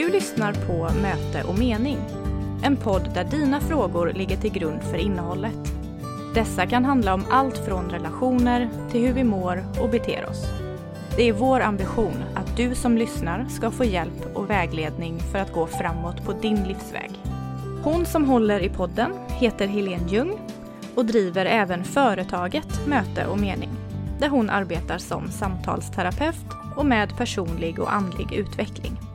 Du lyssnar på Möte och mening. En podd där dina frågor ligger till grund för innehållet. Dessa kan handla om allt från relationer till hur vi mår och beter oss. Det är vår ambition att du som lyssnar ska få hjälp och vägledning för att gå framåt på din livsväg. Hon som håller i podden heter Helene Ljung och driver även företaget Möte och mening där hon arbetar som samtalsterapeut och med personlig och andlig utveckling.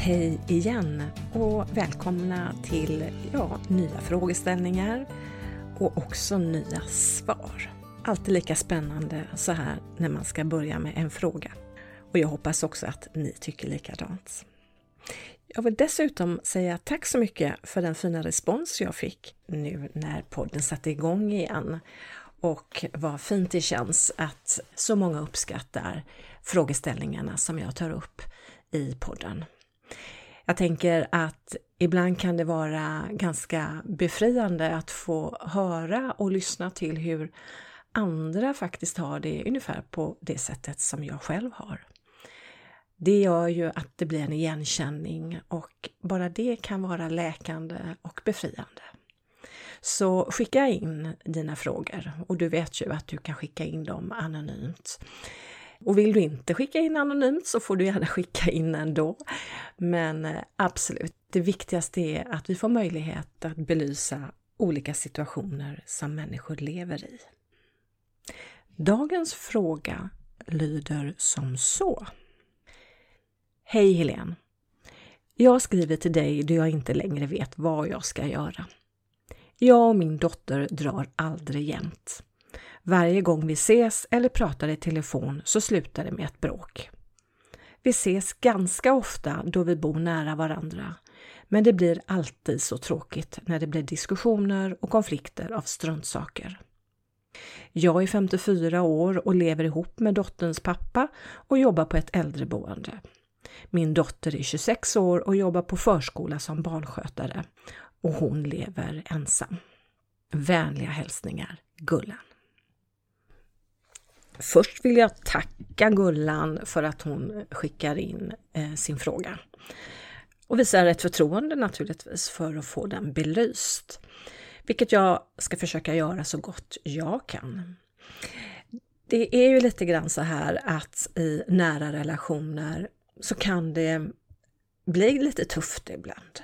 Hej igen och välkomna till ja, nya frågeställningar och också nya svar. Alltid lika spännande så här när man ska börja med en fråga. Och jag hoppas också att ni tycker likadant. Jag vill dessutom säga tack så mycket för den fina respons jag fick nu när podden satte igång igen och vad fint det känns att så många uppskattar frågeställningarna som jag tar upp i podden. Jag tänker att ibland kan det vara ganska befriande att få höra och lyssna till hur andra faktiskt har det ungefär på det sättet som jag själv har. Det gör ju att det blir en igenkänning och bara det kan vara läkande och befriande. Så skicka in dina frågor och du vet ju att du kan skicka in dem anonymt. Och vill du inte skicka in anonymt så får du gärna skicka in ändå. Men eh, absolut, det viktigaste är att vi får möjlighet att belysa olika situationer som människor lever i. Dagens fråga lyder som så. Hej Helene! Jag skriver till dig då jag inte längre vet vad jag ska göra. Jag och min dotter drar aldrig jämt. Varje gång vi ses eller pratar i telefon så slutar det med ett bråk. Vi ses ganska ofta då vi bor nära varandra, men det blir alltid så tråkigt när det blir diskussioner och konflikter av struntsaker. Jag är 54 år och lever ihop med dotterns pappa och jobbar på ett äldreboende. Min dotter är 26 år och jobbar på förskola som barnskötare och hon lever ensam. Vänliga hälsningar Gullan. Först vill jag tacka Gullan för att hon skickar in eh, sin fråga och visar ett förtroende naturligtvis för att få den belyst, vilket jag ska försöka göra så gott jag kan. Det är ju lite grann så här att i nära relationer så kan det bli lite tufft ibland.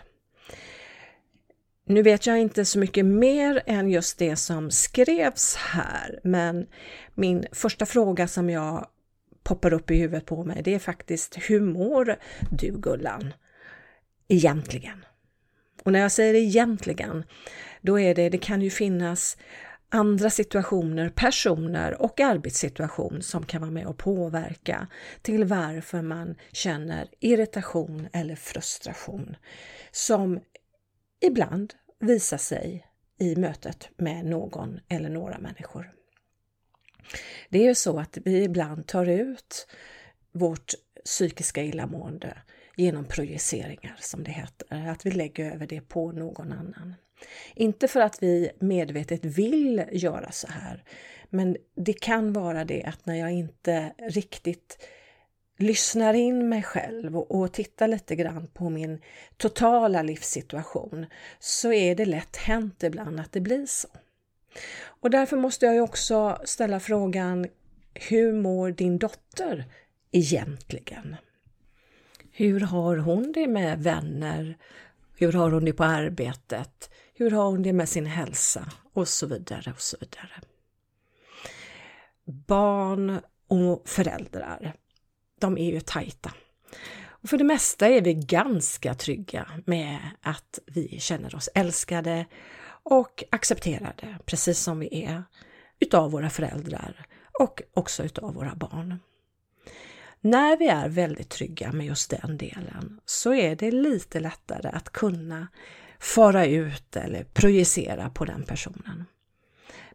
Nu vet jag inte så mycket mer än just det som skrevs här, men min första fråga som jag poppar upp i huvudet på mig, det är faktiskt hur mår du Gullan? Egentligen. Och när jag säger egentligen, då är det, det kan ju finnas andra situationer, personer och arbetssituation som kan vara med och påverka till varför man känner irritation eller frustration som ibland visar sig i mötet med någon eller några människor. Det är ju så att vi ibland tar ut vårt psykiska illamående genom projiceringar som det heter, att vi lägger över det på någon annan. Inte för att vi medvetet vill göra så här, men det kan vara det att när jag inte riktigt lyssnar in mig själv och, och tittar lite grann på min totala livssituation så är det lätt hänt ibland att det blir så. Och därför måste jag ju också ställa frågan Hur mår din dotter egentligen? Hur har hon det med vänner? Hur har hon det på arbetet? Hur har hon det med sin hälsa? Och så vidare och så vidare. Barn och föräldrar de är ju tajta. Och för det mesta är vi ganska trygga med att vi känner oss älskade och accepterade precis som vi är utav våra föräldrar och också utav våra barn. När vi är väldigt trygga med just den delen så är det lite lättare att kunna fara ut eller projicera på den personen.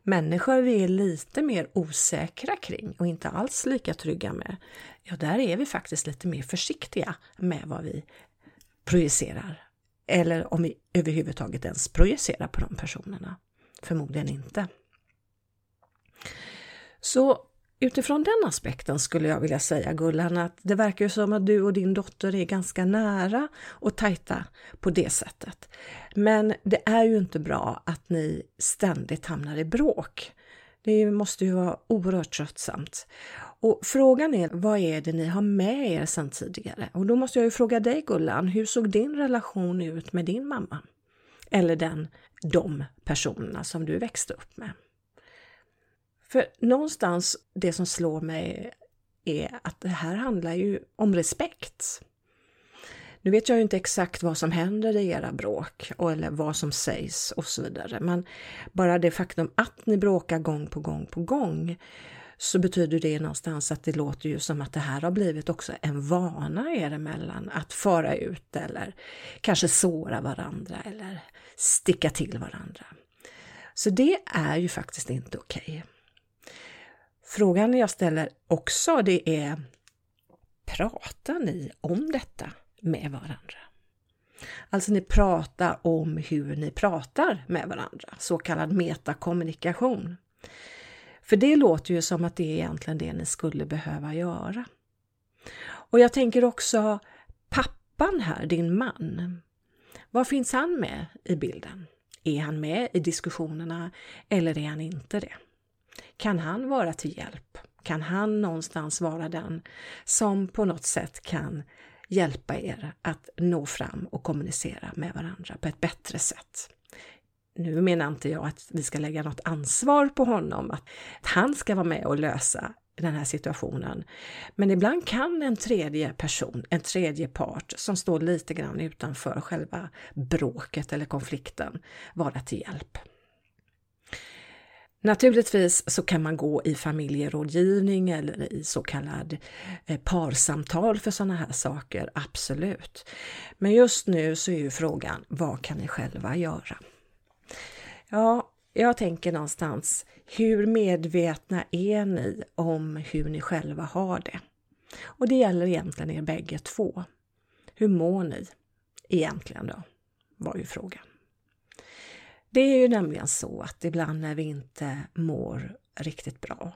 Människor vi är lite mer osäkra kring och inte alls lika trygga med, ja där är vi faktiskt lite mer försiktiga med vad vi projicerar. Eller om vi överhuvudtaget ens projicerar på de personerna. Förmodligen inte. Så utifrån den aspekten skulle jag vilja säga Gullan att det verkar ju som att du och din dotter är ganska nära och tajta på det sättet. Men det är ju inte bra att ni ständigt hamnar i bråk. Det måste ju vara oerhört tröttsamt. Och frågan är, vad är det ni har med er sedan tidigare? Och då måste jag ju fråga dig Gullan, hur såg din relation ut med din mamma? Eller den, de personerna som du växte upp med? För någonstans, det som slår mig är att det här handlar ju om respekt. Nu vet jag ju inte exakt vad som händer i era bråk eller vad som sägs och så vidare, men bara det faktum att ni bråkar gång på gång på gång så betyder det någonstans att det låter ju som att det här har blivit också en vana er emellan att föra ut eller kanske såra varandra eller sticka till varandra. Så det är ju faktiskt inte okej. Okay. Frågan jag ställer också det är Pratar ni om detta med varandra? Alltså ni pratar om hur ni pratar med varandra, så kallad metakommunikation. För det låter ju som att det är egentligen det ni skulle behöva göra. Och jag tänker också pappan här, din man. vad finns han med i bilden? Är han med i diskussionerna eller är han inte det? Kan han vara till hjälp? Kan han någonstans vara den som på något sätt kan hjälpa er att nå fram och kommunicera med varandra på ett bättre sätt? Nu menar inte jag att vi ska lägga något ansvar på honom, att han ska vara med och lösa den här situationen. Men ibland kan en tredje person, en tredje part som står lite grann utanför själva bråket eller konflikten vara till hjälp. Naturligtvis så kan man gå i familjerådgivning eller i så kallad eh, parsamtal för sådana här saker, absolut. Men just nu så är ju frågan, vad kan ni själva göra? Ja, jag tänker någonstans, hur medvetna är ni om hur ni själva har det? Och det gäller egentligen er bägge två. Hur mår ni egentligen då? Var ju frågan. Det är ju nämligen så att ibland när vi inte mår riktigt bra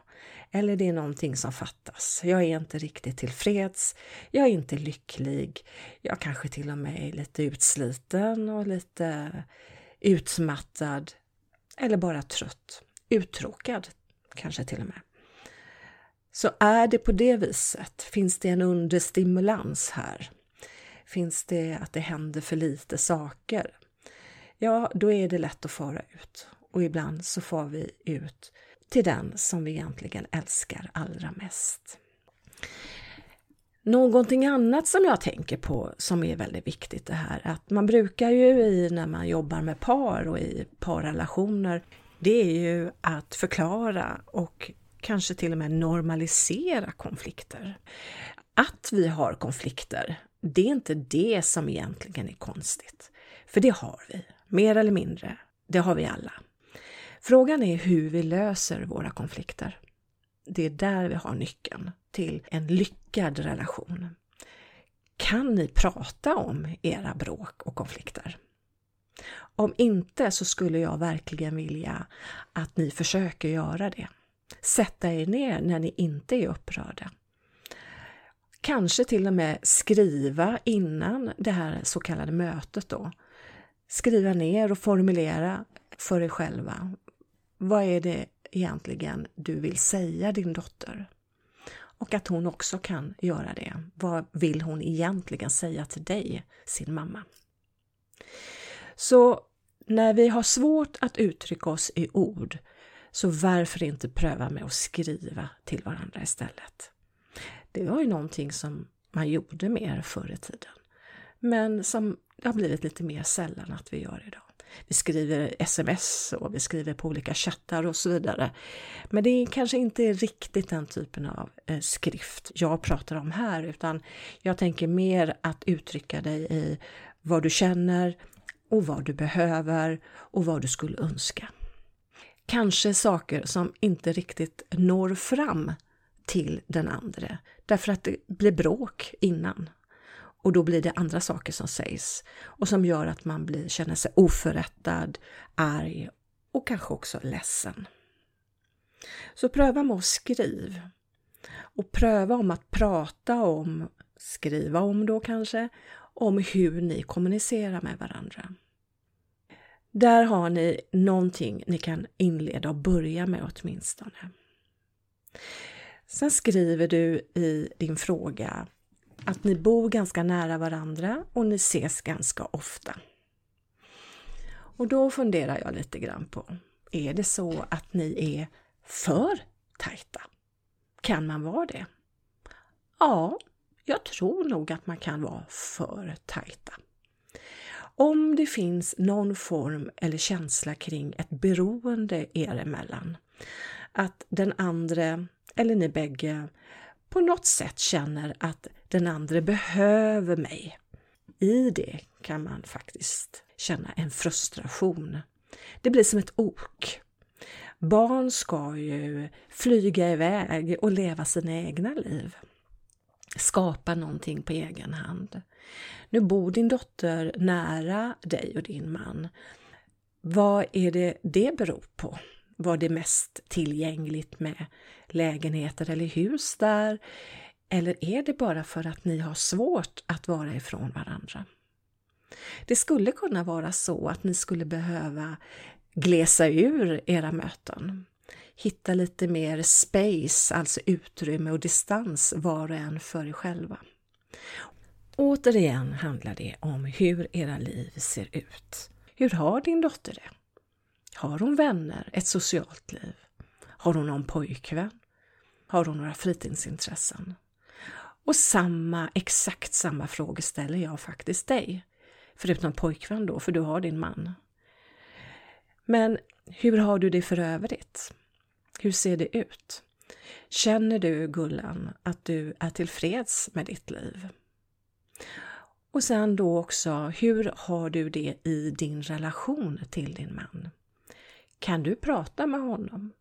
eller det är någonting som fattas. Jag är inte riktigt tillfreds. Jag är inte lycklig. Jag kanske till och med är lite utsliten och lite utmattad eller bara trött. Uttråkad kanske till och med. Så är det på det viset, finns det en understimulans här? Finns det att det händer för lite saker? Ja, då är det lätt att fara ut. Och ibland så far vi ut till den som vi egentligen älskar allra mest. Någonting annat som jag tänker på som är väldigt viktigt det här att man brukar ju i när man jobbar med par och i parrelationer det är ju att förklara och kanske till och med normalisera konflikter. Att vi har konflikter, det är inte det som egentligen är konstigt. För det har vi mer eller mindre. Det har vi alla. Frågan är hur vi löser våra konflikter. Det är där vi har nyckeln till en lyckad relation. Kan ni prata om era bråk och konflikter? Om inte så skulle jag verkligen vilja att ni försöker göra det. Sätta er ner när ni inte är upprörda. Kanske till och med skriva innan det här så kallade mötet då skriva ner och formulera för er själva. Vad är det egentligen du vill säga din dotter? Och att hon också kan göra det. Vad vill hon egentligen säga till dig, sin mamma? Så när vi har svårt att uttrycka oss i ord, så varför inte pröva med att skriva till varandra istället? Det var ju någonting som man gjorde mer förr i tiden, men som det har blivit lite mer sällan att vi gör idag. Vi skriver sms och vi skriver på olika chattar och så vidare. Men det är kanske inte riktigt den typen av eh, skrift jag pratar om här, utan jag tänker mer att uttrycka dig i vad du känner och vad du behöver och vad du skulle önska. Kanske saker som inte riktigt når fram till den andra därför att det blir bråk innan och då blir det andra saker som sägs och som gör att man blir, känner sig oförrättad, arg och kanske också ledsen. Så pröva med att skriva Och pröva om att prata om, skriva om då kanske, om hur ni kommunicerar med varandra. Där har ni någonting ni kan inleda och börja med åtminstone. Sen skriver du i din fråga att ni bor ganska nära varandra och ni ses ganska ofta. Och då funderar jag lite grann på, är det så att ni är för tajta? Kan man vara det? Ja, jag tror nog att man kan vara för tajta. Om det finns någon form eller känsla kring ett beroende er emellan, att den andra eller ni bägge på något sätt känner att den andra behöver mig. I det kan man faktiskt känna en frustration. Det blir som ett ok. Barn ska ju flyga iväg och leva sina egna liv. Skapa någonting på egen hand. Nu bor din dotter nära dig och din man. Vad är det det beror på? Var det mest tillgängligt med lägenheter eller hus där? Eller är det bara för att ni har svårt att vara ifrån varandra? Det skulle kunna vara så att ni skulle behöva glesa ur era möten. Hitta lite mer space, alltså utrymme och distans var och en för er själva. Återigen handlar det om hur era liv ser ut. Hur har din dotter det? Har hon vänner, ett socialt liv? Har hon någon pojkvän? Har hon några fritidsintressen? Och samma, exakt samma frågor ställer jag faktiskt dig. Förutom pojkvän då, för du har din man. Men hur har du det för övrigt? Hur ser det ut? Känner du, Gullan, att du är tillfreds med ditt liv? Och sen då också, hur har du det i din relation till din man? Kan du prata med honom?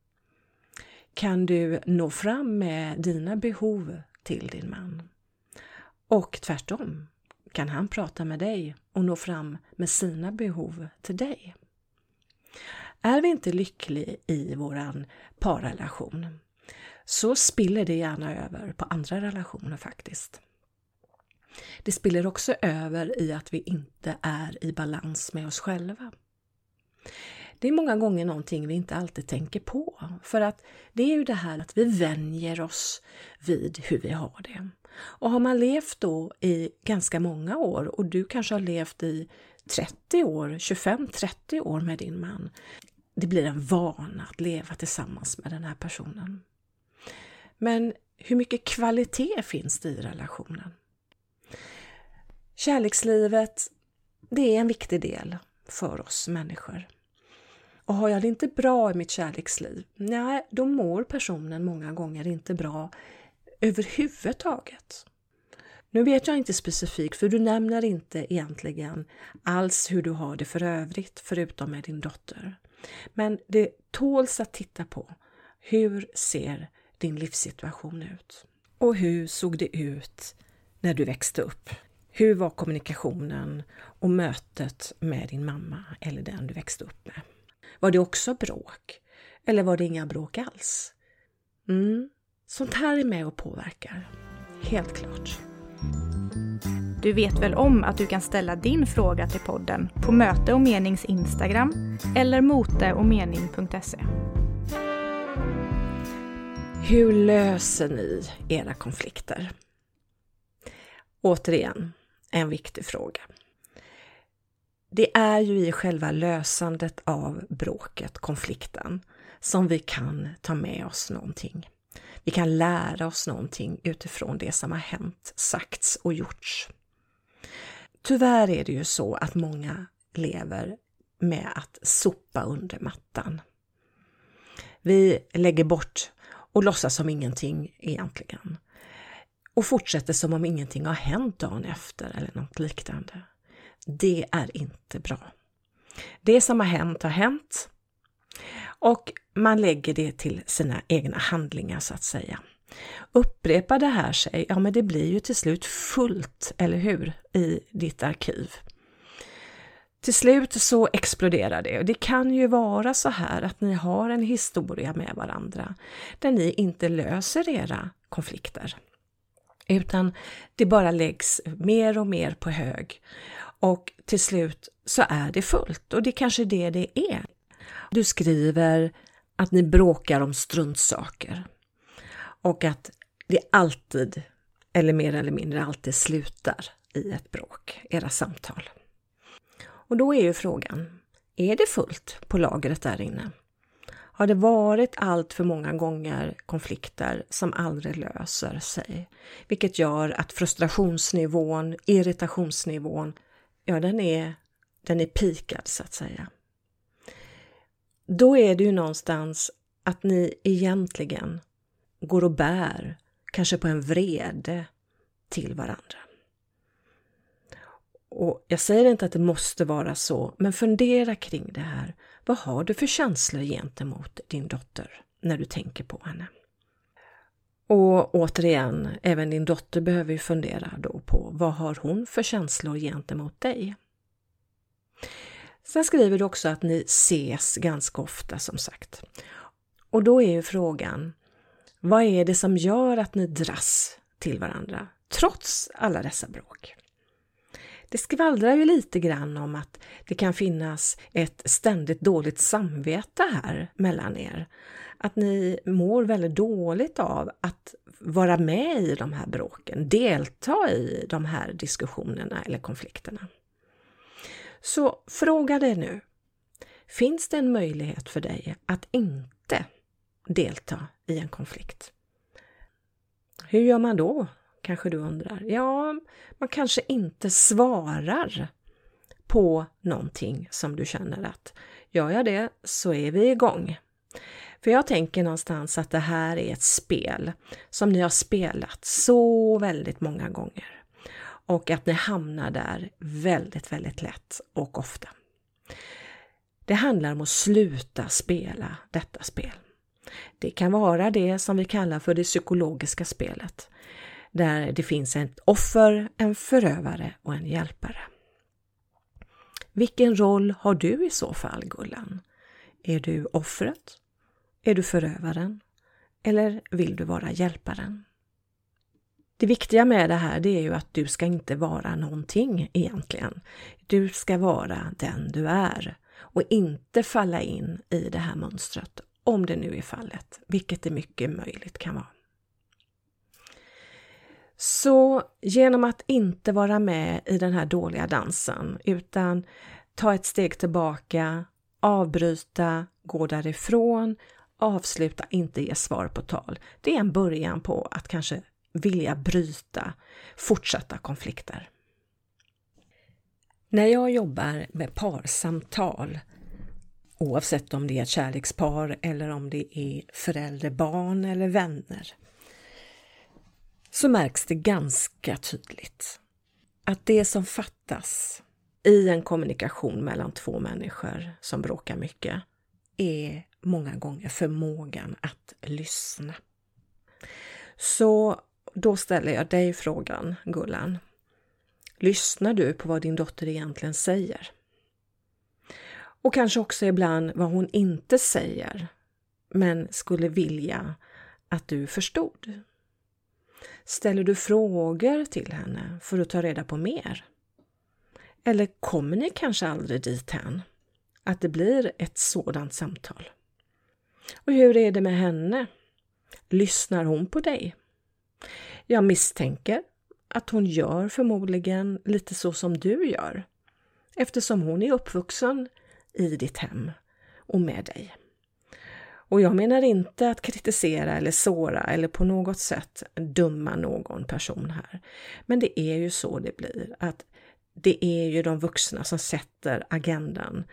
Kan du nå fram med dina behov till din man? Och tvärtom, kan han prata med dig och nå fram med sina behov till dig? Är vi inte lyckliga i våran parrelation så spiller det gärna över på andra relationer faktiskt. Det spiller också över i att vi inte är i balans med oss själva. Det är många gånger någonting vi inte alltid tänker på, för att det är ju det här att vi vänjer oss vid hur vi har det. Och har man levt då i ganska många år och du kanske har levt i 30 år, 25-30 år med din man. Det blir en vana att leva tillsammans med den här personen. Men hur mycket kvalitet finns det i relationen? Kärlekslivet, det är en viktig del för oss människor. Och har jag det inte bra i mitt kärleksliv, nej, då mår personen många gånger inte bra överhuvudtaget. Nu vet jag inte specifikt, för du nämner inte egentligen alls hur du har det för övrigt, förutom med din dotter. Men det tåls att titta på. Hur ser din livssituation ut? Och hur såg det ut när du växte upp? Hur var kommunikationen och mötet med din mamma eller den du växte upp med? Var det också bråk? Eller var det inga bråk alls? Mm. Sånt här är med och påverkar. Helt klart. Du vet väl om att du kan ställa din fråga till podden på Möte och Menings Instagram eller moteochmening.se. Hur löser ni era konflikter? Återigen, en viktig fråga. Det är ju i själva lösandet av bråket, konflikten, som vi kan ta med oss någonting. Vi kan lära oss någonting utifrån det som har hänt, sagts och gjorts. Tyvärr är det ju så att många lever med att sopa under mattan. Vi lägger bort och låtsas som ingenting egentligen. Och fortsätter som om ingenting har hänt dagen efter eller något liknande. Det är inte bra. Det som har hänt har hänt och man lägger det till sina egna handlingar så att säga. Upprepar det här sig, ja men det blir ju till slut fullt, eller hur, i ditt arkiv. till slut så exploderar det och det kan ju vara så här att ni har en historia med varandra där ni inte löser era konflikter. Utan det bara läggs mer och mer på hög och till slut så är det fullt och det är kanske det det är. Du skriver att ni bråkar om struntsaker och att det alltid, eller mer eller mindre alltid slutar i ett bråk, era samtal. Och då är ju frågan, är det fullt på lagret där inne? Har det varit allt för många gånger konflikter som aldrig löser sig? Vilket gör att frustrationsnivån, irritationsnivån, ja den är, den är pikad så att säga. Då är det ju någonstans att ni egentligen går och bär, kanske på en vrede till varandra. Och jag säger inte att det måste vara så, men fundera kring det här. Vad har du för känslor gentemot din dotter när du tänker på henne? Och återigen, även din dotter behöver ju fundera då på vad har hon för känslor gentemot dig? Sen skriver du också att ni ses ganska ofta som sagt. Och då är ju frågan, vad är det som gör att ni dras till varandra trots alla dessa bråk? Det skvallrar ju lite grann om att det kan finnas ett ständigt dåligt samvete här mellan er. Att ni mår väldigt dåligt av att vara med i de här bråken, delta i de här diskussionerna eller konflikterna. Så fråga dig nu, finns det en möjlighet för dig att inte delta i en konflikt? Hur gör man då? Kanske du undrar. Ja, man kanske inte svarar på någonting som du känner att gör jag det så är vi igång. För jag tänker någonstans att det här är ett spel som ni har spelat så väldigt många gånger och att ni hamnar där väldigt, väldigt lätt och ofta. Det handlar om att sluta spela detta spel. Det kan vara det som vi kallar för det psykologiska spelet där det finns ett offer, en förövare och en hjälpare. Vilken roll har du i så fall, Gullan? Är du offret? Är du förövaren? Eller vill du vara hjälparen? Det viktiga med det här det är ju att du ska inte vara någonting egentligen. Du ska vara den du är och inte falla in i det här mönstret, om det nu är fallet, vilket det mycket möjligt kan vara. Så genom att inte vara med i den här dåliga dansen utan ta ett steg tillbaka, avbryta, gå därifrån, avsluta, inte ge svar på tal. Det är en början på att kanske vilja bryta fortsatta konflikter. När jag jobbar med parsamtal, oavsett om det är ett kärlekspar eller om det är förälder, barn eller vänner, så märks det ganska tydligt att det som fattas i en kommunikation mellan två människor som bråkar mycket är många gånger förmågan att lyssna. Så då ställer jag dig frågan, Gullan. Lyssnar du på vad din dotter egentligen säger? Och kanske också ibland vad hon inte säger, men skulle vilja att du förstod. Ställer du frågor till henne för att ta reda på mer? Eller kommer ni kanske aldrig dithän att det blir ett sådant samtal? Och hur är det med henne? Lyssnar hon på dig? Jag misstänker att hon gör förmodligen lite så som du gör eftersom hon är uppvuxen i ditt hem och med dig. Och jag menar inte att kritisera eller såra eller på något sätt döma någon person här. Men det är ju så det blir, att det är ju de vuxna som sätter agendan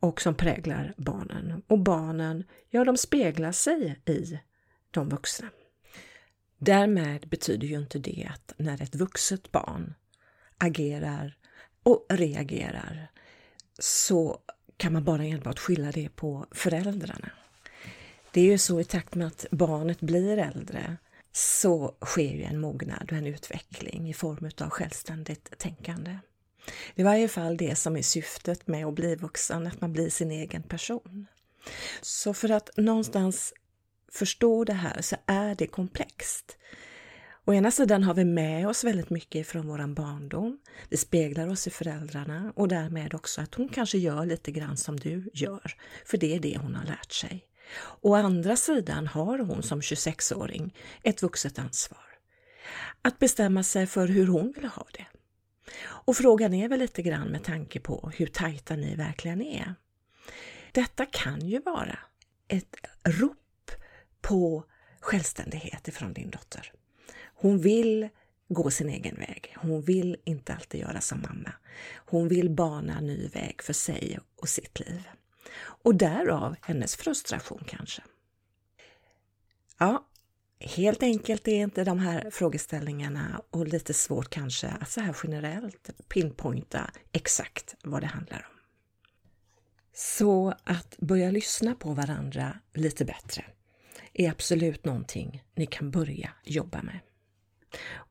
och som präglar barnen. Och barnen, ja de speglar sig i de vuxna. Därmed betyder ju inte det att när ett vuxet barn agerar och reagerar så kan man bara enbart skylla det på föräldrarna. Det är ju så i takt med att barnet blir äldre så sker ju en mognad och en utveckling i form av självständigt tänkande. Det är i varje fall det som är syftet med att bli vuxen, att man blir sin egen person. Så för att någonstans förstå det här så är det komplext. Å ena sidan har vi med oss väldigt mycket från våran barndom. Vi speglar oss i föräldrarna och därmed också att hon kanske gör lite grann som du gör, för det är det hon har lärt sig. Å andra sidan har hon som 26-åring ett vuxet ansvar. Att bestämma sig för hur hon vill ha det. Och frågan är väl lite grann med tanke på hur tajta ni verkligen är. Detta kan ju vara ett rop på självständighet ifrån din dotter. Hon vill gå sin egen väg. Hon vill inte alltid göra som mamma. Hon vill bana ny väg för sig och sitt liv. Och därav hennes frustration kanske. Ja, helt enkelt är inte de här frågeställningarna och lite svårt kanske att så här generellt pinpointa exakt vad det handlar om. Så att börja lyssna på varandra lite bättre är absolut någonting ni kan börja jobba med.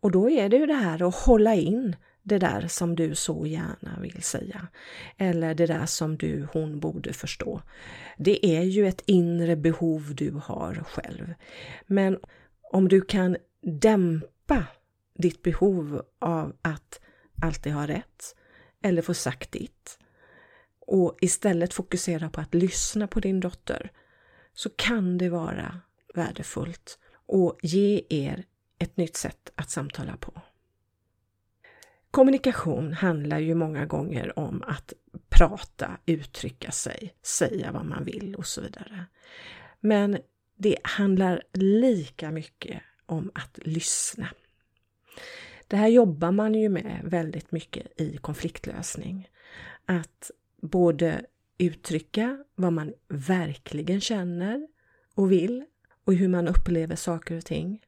Och då är det ju det här att hålla in det där som du så gärna vill säga. Eller det där som du, hon borde förstå. Det är ju ett inre behov du har själv. Men om du kan dämpa ditt behov av att alltid ha rätt eller få sagt ditt och istället fokusera på att lyssna på din dotter så kan det vara värdefullt och ge er ett nytt sätt att samtala på. Kommunikation handlar ju många gånger om att prata, uttrycka sig, säga vad man vill och så vidare. Men det handlar lika mycket om att lyssna. Det här jobbar man ju med väldigt mycket i konfliktlösning. Att både uttrycka vad man verkligen känner och vill och hur man upplever saker och ting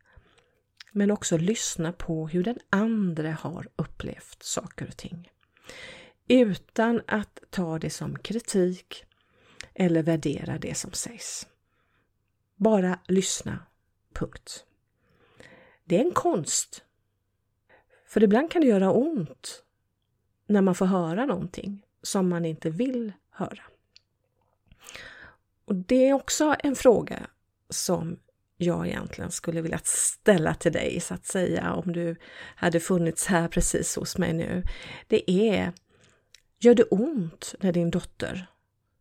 men också lyssna på hur den andra har upplevt saker och ting. Utan att ta det som kritik eller värdera det som sägs. Bara lyssna, punkt. Det är en konst. För ibland kan det göra ont när man får höra någonting som man inte vill höra. Och Det är också en fråga som jag egentligen skulle vilja ställa till dig så att säga om du hade funnits här precis hos mig nu. Det är, gör det ont när din dotter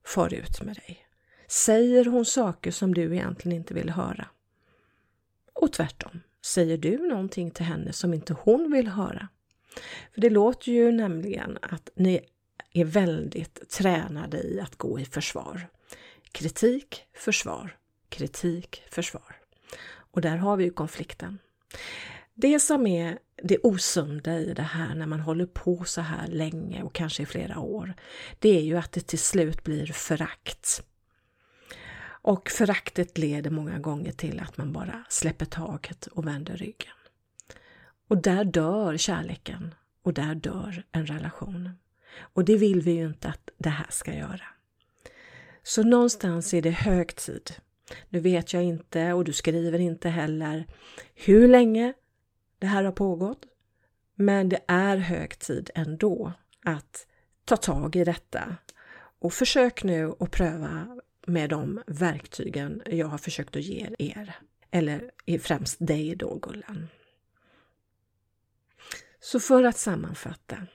far ut med dig? Säger hon saker som du egentligen inte vill höra? Och tvärtom, säger du någonting till henne som inte hon vill höra? För det låter ju nämligen att ni är väldigt tränade i att gå i försvar. Kritik, försvar, kritik, försvar. Och där har vi ju konflikten. Det som är det osunda i det här när man håller på så här länge och kanske i flera år, det är ju att det till slut blir förakt. Och föraktet leder många gånger till att man bara släpper taget och vänder ryggen. Och där dör kärleken och där dör en relation. Och det vill vi ju inte att det här ska göra. Så någonstans är det hög tid nu vet jag inte och du skriver inte heller hur länge det här har pågått. Men det är hög tid ändå att ta tag i detta. Och försök nu att pröva med de verktygen jag har försökt att ge er. Eller främst dig då, Gullan. Så för att sammanfatta.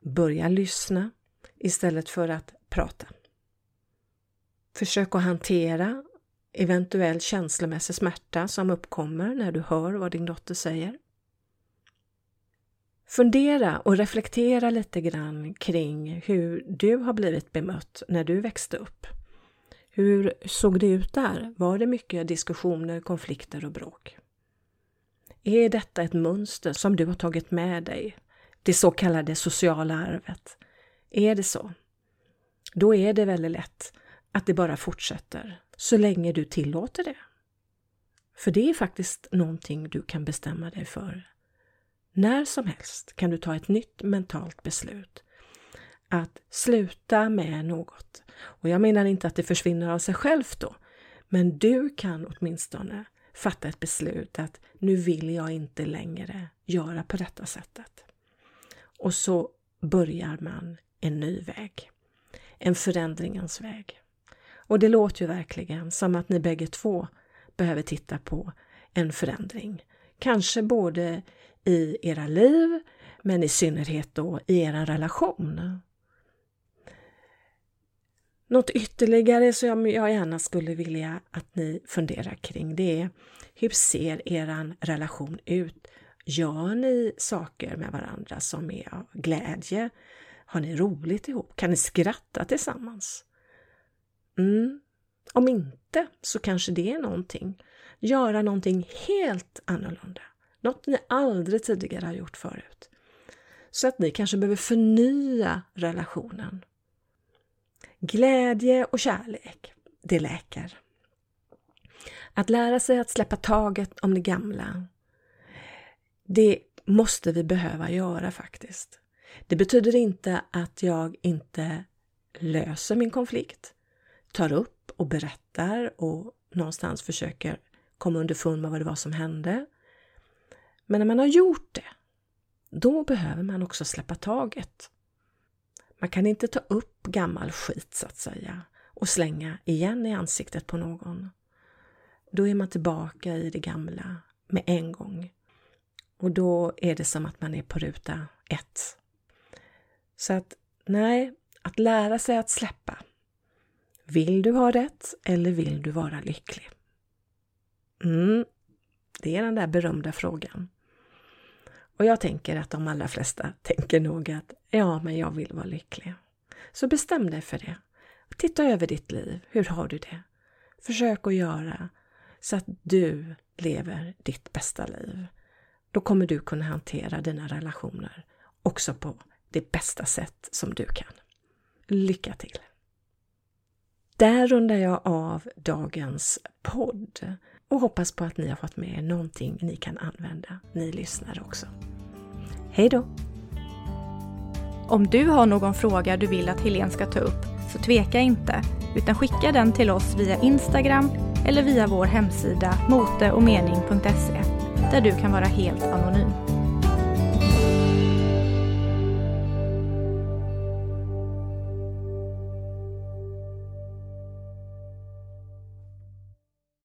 Börja lyssna istället för att prata. Försök att hantera eventuell känslomässig smärta som uppkommer när du hör vad din dotter säger. Fundera och reflektera lite grann kring hur du har blivit bemött när du växte upp. Hur såg det ut där? Var det mycket diskussioner, konflikter och bråk? Är detta ett mönster som du har tagit med dig? Det så kallade sociala arvet. Är det så? Då är det väldigt lätt att det bara fortsätter så länge du tillåter det. För det är faktiskt någonting du kan bestämma dig för. När som helst kan du ta ett nytt mentalt beslut att sluta med något. Och jag menar inte att det försvinner av sig självt då, men du kan åtminstone fatta ett beslut att nu vill jag inte längre göra på detta sättet. Och så börjar man en ny väg. En förändringens väg. Och det låter ju verkligen som att ni bägge två behöver titta på en förändring. Kanske både i era liv, men i synnerhet då i er relation. Något ytterligare som jag gärna skulle vilja att ni funderar kring det är hur ser er relation ut? Gör ni saker med varandra som är av glädje? Har ni roligt ihop? Kan ni skratta tillsammans? Mm. Om inte så kanske det är någonting. Göra någonting helt annorlunda. Något ni aldrig tidigare har gjort förut. Så att ni kanske behöver förnya relationen. Glädje och kärlek, det läker. Att lära sig att släppa taget om det gamla, det måste vi behöva göra faktiskt. Det betyder inte att jag inte löser min konflikt, tar upp och berättar och någonstans försöker komma underfund med vad det var som hände. Men när man har gjort det, då behöver man också släppa taget. Man kan inte ta upp gammal skit så att säga och slänga igen i ansiktet på någon. Då är man tillbaka i det gamla med en gång. Och då är det som att man är på ruta ett. Så att nej, att lära sig att släppa. Vill du ha rätt eller vill du vara lycklig? Mm, det är den där berömda frågan. Och jag tänker att de allra flesta tänker nog att ja, men jag vill vara lycklig. Så bestäm dig för det. Titta över ditt liv. Hur har du det? Försök att göra så att du lever ditt bästa liv. Då kommer du kunna hantera dina relationer också på det bästa sätt som du kan. Lycka till! Där rundar jag av dagens podd och hoppas på att ni har fått med er någonting ni kan använda, ni lyssnare också. Hej då! Om du har någon fråga du vill att Helene ska ta upp så tveka inte utan skicka den till oss via Instagram eller via vår hemsida moteochmening.se där du kan vara helt anonym.